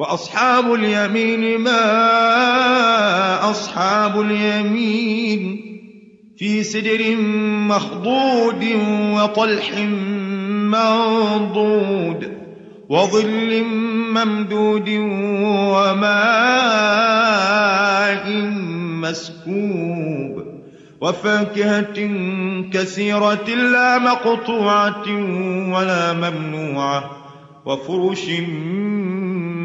وأصحاب اليمين ما أصحاب اليمين في سدر مخضود وطلح منضود وظل ممدود وماء مسكوب وفاكهة كثيرة لا مقطوعة ولا ممنوعة وفرش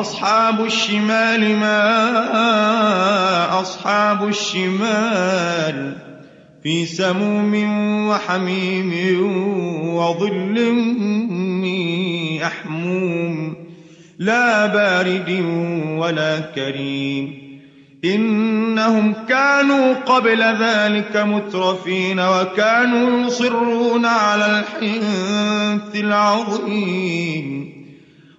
أصحاب الشمال ما أصحاب الشمال في سموم وحميم وظل أحموم لا بارد ولا كريم إنهم كانوا قبل ذلك مترفين وكانوا يصرون على الحنث العظيم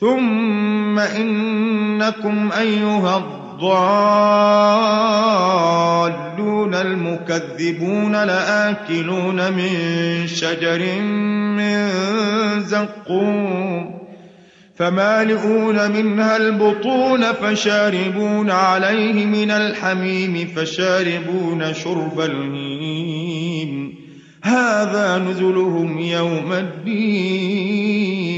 ثم إنكم أيها الضالون المكذبون لآكلون من شجر من زقوم فمالئون منها البطون فشاربون عليه من الحميم فشاربون شرب الهيم هذا نزلهم يوم الدين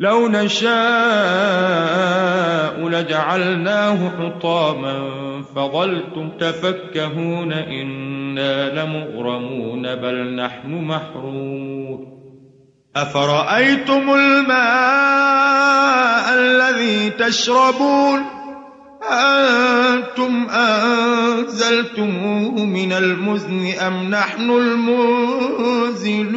لو نشاء لجعلناه حطاما فظلتم تفكهون إنا لمغرمون بل نحن محرومون أفرأيتم الماء الذي تشربون؟ أنتم أنزلتموه من المزن أم نحن المنزلون؟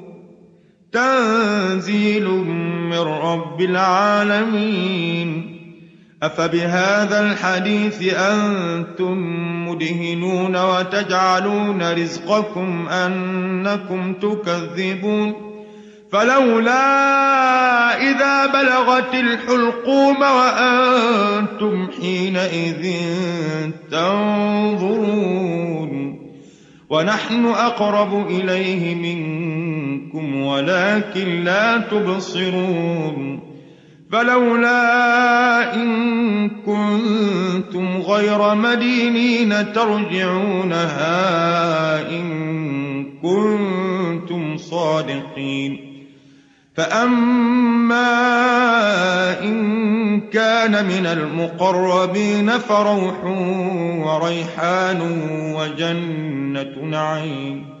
تنزيل من رب العالمين. أفبهذا الحديث أنتم مدهنون وتجعلون رزقكم أنكم تكذبون. فلولا إذا بلغت الحلقوم وأنتم حينئذ تنظرون. ونحن أقرب إليه منكم ولكن لا تبصرون فلولا إن كنتم غير مدينين ترجعونها إن كنتم صادقين فأما إن كان من المقربين فروح وريحان وجنة نعيم